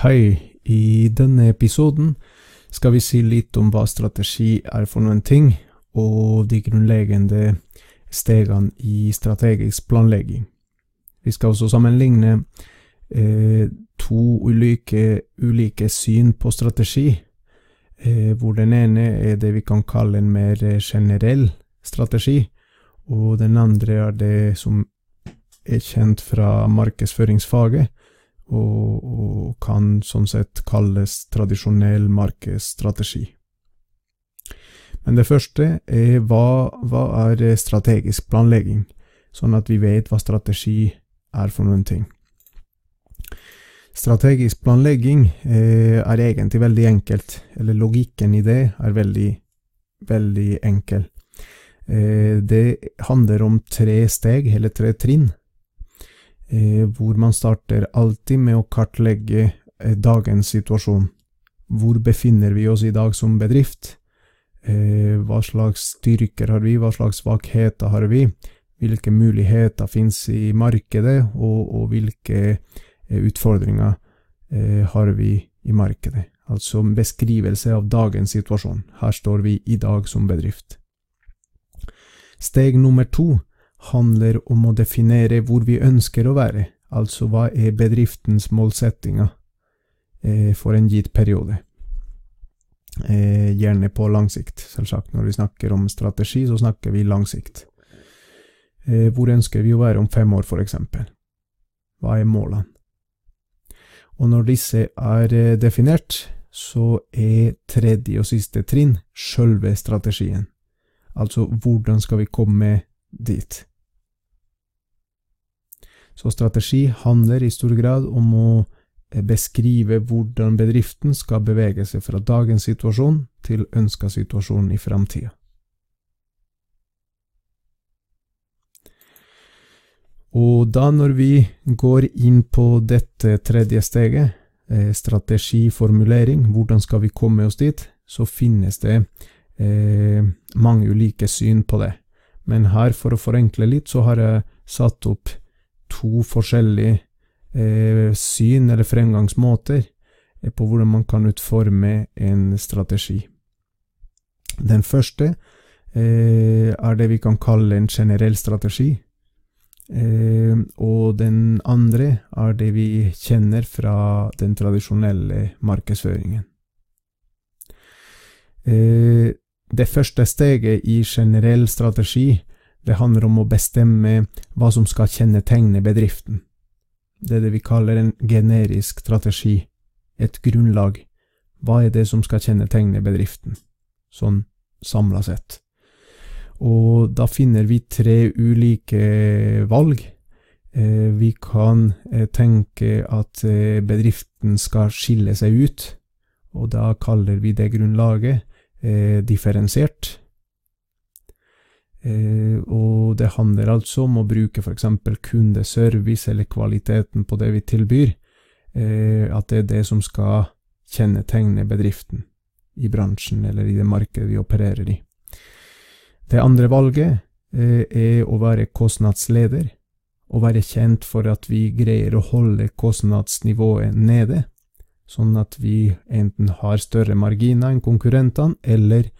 Hei, i denne episoden skal vi si litt om hva strategi er for noen ting, og de grunnleggende stegene i strategisk planlegging. Vi skal også sammenligne eh, to ulike, ulike, syn på strategi, eh, hvor den ene er det vi kan kalle en mer generell strategi, og den andre er det som er kjent fra markedsføringsfaget, og, og kan sånn sett kalles tradisjonell markedsstrategi. Men det første er hva, hva er strategisk planlegging, sånn at vi vet hva strategi er for noen ting. Strategisk planlegging eh, er egentlig veldig enkelt, eller logikken i det er veldig, veldig enkel. Eh, det handler om tre steg, eller tre trinn, hvor man starter alltid med å kartlegge eh, dagens situasjon. Hvor befinner vi oss i dag som bedrift? Eh, hva slags styrker har vi, hva slags svakheter har vi? Hvilke muligheter finnes i markedet, og, og hvilke eh, utfordringer eh, har vi i markedet? Altså en beskrivelse av dagens situasjon. Her står vi i dag som bedrift. Steg nummer to handler om å definere hvor vi ønsker å være, altså hva er bedriftens målsettinger eh, for en gitt periode. Eh, gjerne på lang sikt, selvsagt. Når vi snakker om strategi, så snakker vi lang sikt. Eh, hvor ønsker vi å være om fem år, for eksempel? Hva er målene? Og når disse er definert, så er tredje og siste trinn sjølve strategien. Altså hvordan skal vi komme dit? Så strategi handler i stor grad om å eh, beskrive hvordan bedriften skal bevege seg fra dagens situasjon til ønska situasjon i framtida. Og da når vi går inn på dette tredje steget, eh, strategiformulering, hvordan skal vi komme oss dit, så finnes det eh, mange ulike syn på det. Men her, for å forenkle litt, så har jeg satt opp to forskjellige eh, syn eller fremgangsmåter eh, på hvordan man kan utforme en strategi. Den første eh, er det vi kan kalle en generell strategi. Eh, og den andre er det vi kjenner fra den tradisjonelle markedsføringen. Eh, det første steget i generell strategi det handler om å bestemme hva som skal kjennetegne bedriften. Det er det vi kaller en generisk strategi, et grunnlag. Hva er det som skal kjennetegne bedriften, sånn samla sett? Og da finner vi tre ulike valg. Eh, vi kan eh, tenke at eh, bedriften skal skille seg ut, og da kaller vi det grunnlaget differensiert. Eh, og det handler altså om å bruke f.eks. kundeservice eller kvaliteten på det vi tilbyr, eh, at det er det som skal kjennetegne bedriften i bransjen eller i det markedet vi opererer i. Det andre valget eh, er å være kostnadsleder, og være kjent for at vi greier å holde kostnadsnivået nede, sånn at vi enten har større marginer enn konkurrentene, eller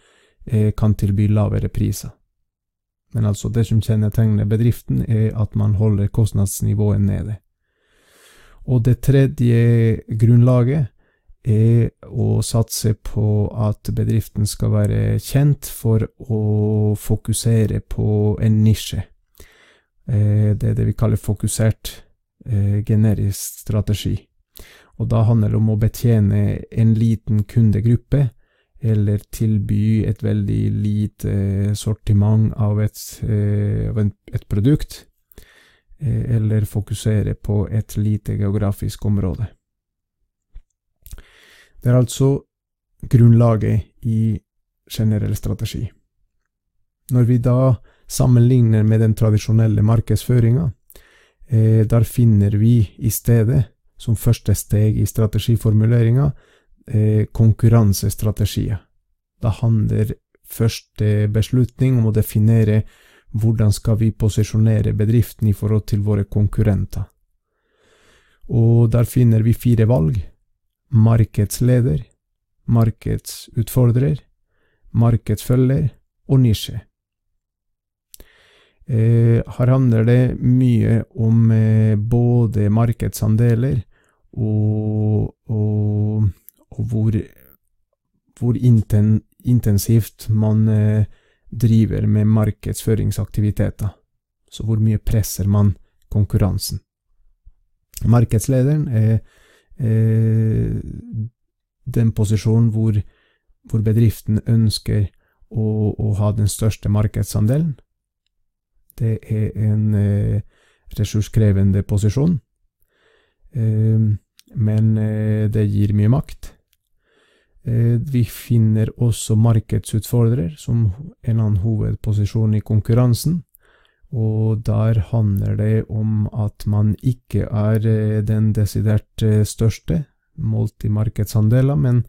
kan tilby lavere priser. Men altså, det som kjennetegner bedriften, er at man holder kostnadsnivået nede. Og det tredje grunnlaget er å satse på at bedriften skal være kjent for å fokusere på en nisje. Eh, det er det vi kaller fokusert eh, generisk strategi. Og da handler det om å betjene en liten kundegruppe eller tilby et veldig lite eh, sortiment av et, eh, et produkt, eh, eller fokusere på et lite geografisk område. Det er altså grunnlaget i generell strategi. Når vi da sammenligner med den tradisjonelle markedsføringa, der finner vi i stedet, som første steg i strategiformuleringa, eh, konkurransestrategier. Da handler første beslutning om å definere hvordan skal vi posisjonere bedriften i forhold til våre konkurrenter. Og der finner vi fire valg. markedsleder, markedsutfordrer, markedsfølger og nisje. Eh, her handler det mye om eh, både markedsandeler og, og, og hvor, hvor inten, intensivt man eh, driver med markedsføringsaktiviteter. Så hvor mye presser man konkurransen. Markedslederen er eh, den posisjonen hvor, hvor bedriften ønsker å, å, ha den største markedsandelen. Det er en eh, ressurskrevende posisjon, eh, men eh, det gir mye makt. Eh, vi finner også markedsutfordrer som en annen hovedposisjon i konkurransen. Og der handler det om at man ikke er eh, den desidert eh, største, målt i markedsandeler, men,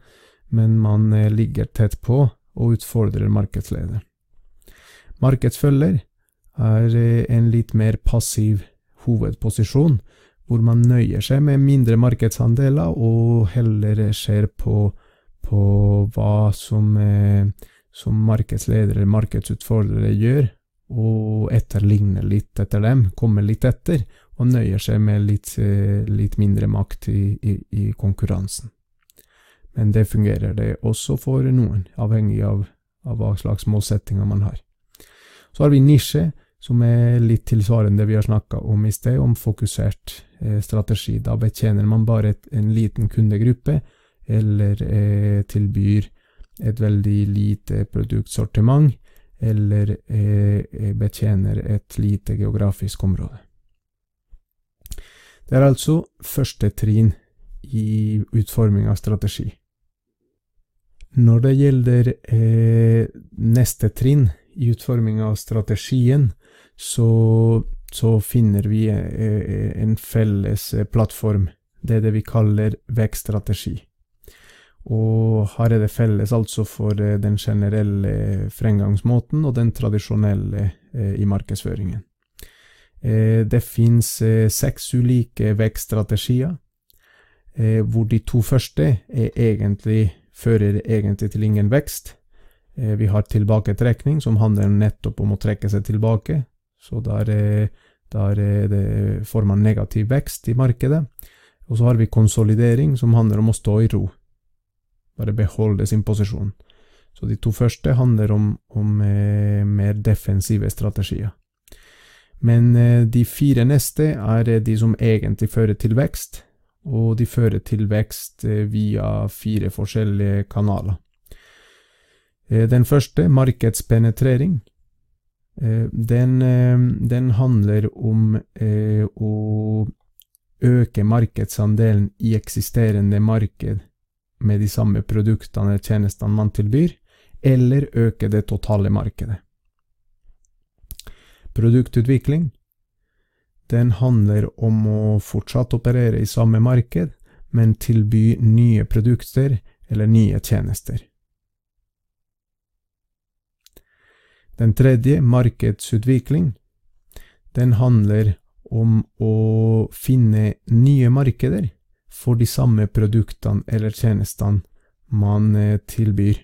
men man ligger tett på og utfordrer markedsleder. Markedsfølger er en litt mer passiv hovedposisjon, hvor man nøyer seg med mindre markedsandeler og heller ser på på hva som, eh, som markedsledere eller markedsutfordrere gjør, og etterligner litt etter dem, kommer litt etter, og nøyer seg med litt, eh, litt mindre makt i, i, i, konkurransen. Men det fungerer det også for noen, avhengig av, av hva slags målsettinger man har. Så har vi nisje, som er litt tilsvarende det vi har snakka om i sted, om fokusert eh, strategi. Da betjener man bare en liten kundegruppe, eller eh, tilbyr et veldig lite produktsortiment, eller eh, betjener et lite geografisk område. Det er altså første trinn i utforming av strategi. Når det gjelder eh, neste trinn i utforming av strategien, så, så finner vi eh, en felles eh, plattform. Det er det vi kaller vekststrategi. Og her er det felles altså for eh, den generelle fremgangsmåten og den tradisjonelle eh, i markedsføringen. Eh, det finnes seks ulike vekststrategier, hvor de to første egentlig, fører egentlig til ingen vekst. Vi har tilbaketrekning, som handler nettopp om å trekke seg tilbake, så der, der får man negativ vekst i markedet. Og så har vi konsolidering, som handler om å stå i ro. Bare beholde sin posisjon. Så de to første handler om, om eh, mer defensive strategier. Men eh, de fire neste er eh, de som egentlig fører til vekst, og de fører til vekst eh, via fire forskjellige kanaler. Eh, den første, markedspenetrering, eh, den, den, handler om å øke markedsandelen i eksisterende marked med de samme produktene eller tjenestene man tilbyr, eller øke det totale markedet. Produktutvikling den handler om å fortsatt operere i samme marked, men tilby nye produkter eller nye tjenester. Den tredje, markedsutvikling, den handler om å finne nye markeder for de samme produktene eller tjenestene man eh, tilbyr,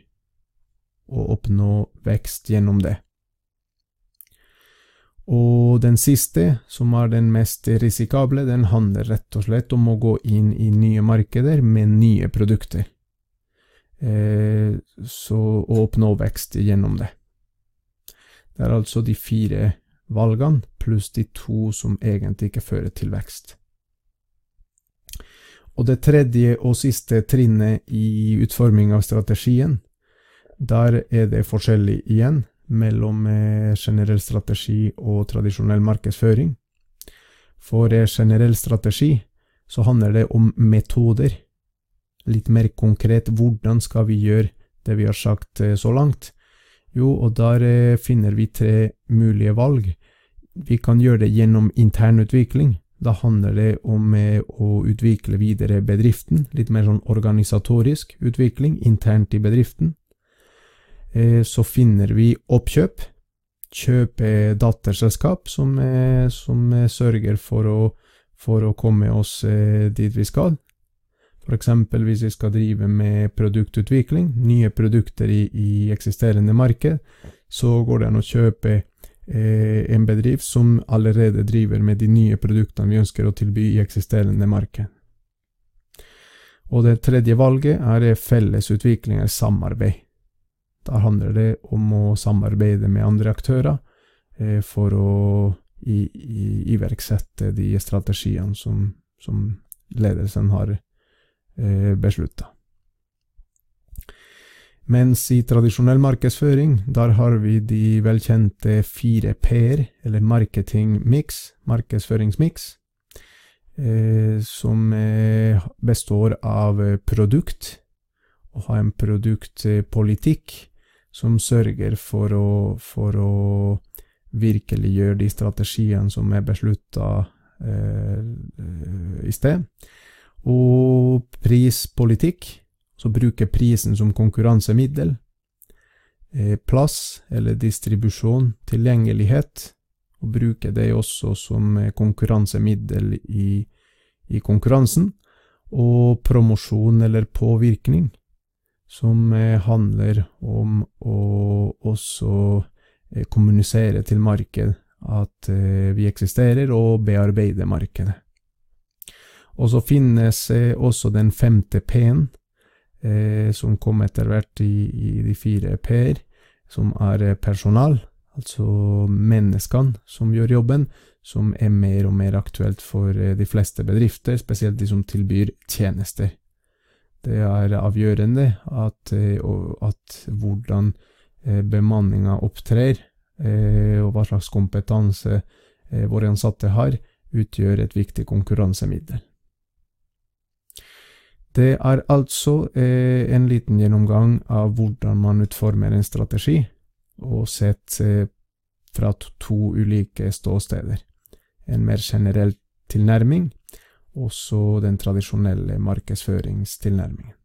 og oppnå vekst gjennom det. Og den siste, som er den mest risikable, den handler rett og slett om å gå inn i nye markeder med nye produkter. Eh, så å oppnå vekst gjennom det. Det er altså de fire valgene, pluss de to som egentlig ikke fører til vekst. Og det tredje og siste trinnet i utforming av strategien, der er det forskjellig igjen mellom eh, generell strategi og tradisjonell markedsføring. For eh, generell strategi så handler det om metoder. Litt mer konkret, hvordan skal vi gjøre det vi har sagt eh, så langt? Jo, og der finner vi tre mulige valg. Vi kan gjøre det gjennom internutvikling, da handler det om eh, å utvikle videre bedriften, litt mer sånn organisatorisk utvikling internt i bedriften. Eh, så finner vi oppkjøp. Kjøpe datterselskap som, eh, som sørger for å, for å, komme oss dit vi skal. Eksempel hvis vi skal drive med produktutvikling, nye produkter i, i eksisterende marked, så går det an å kjøpe eh, en bedrift som allerede driver med de nye produktene vi ønsker å tilby i eksisterende marked. Og det tredje valget er fellesutvikling eller samarbeid. Da handler det om å samarbeide med andre aktører eh, for å iverksette de strategiene som, som ledelsen har eh, beslutta. Mens i tradisjonell markedsføring, der har vi de velkjente fire p-er, eller marketing mix, markedsføringsmiks, eh, som eh, består av produkt, og har en produktpolitikk som sørger for å, for å virkeliggjøre de strategiene som er beslutta eh, i sted. Og prispolitikk, så bruker prisen som konkurransemiddel. Eh, plass eller distribusjon, tilgjengelighet, og bruker det også som konkurransemiddel i, i konkurransen. Og promosjon eller påvirkning, som eh, handler om å også eh, kommunisere til marked at vi eksisterer, og bearbeide markedet. Og så finnes også den femte P-en, eh, som kom etter hvert i, i de fire P-er, som er personal, altså menneskene som gjør jobben, som er mer og mer aktuelt for de fleste bedrifter, spesielt de som tilbyr tjenester. Det er avgjørende at, at hvordan bemanninga opptrer, og hva slags kompetanse våre ansatte har, utgjør et viktig konkurransemiddel. Det er altså eh, en liten gjennomgang av hvordan man utformer en strategi, og sett eh, fra to, ulike ståsteder. En mer generell tilnærming, og så den tradisjonelle markedsføringstilnærmingen.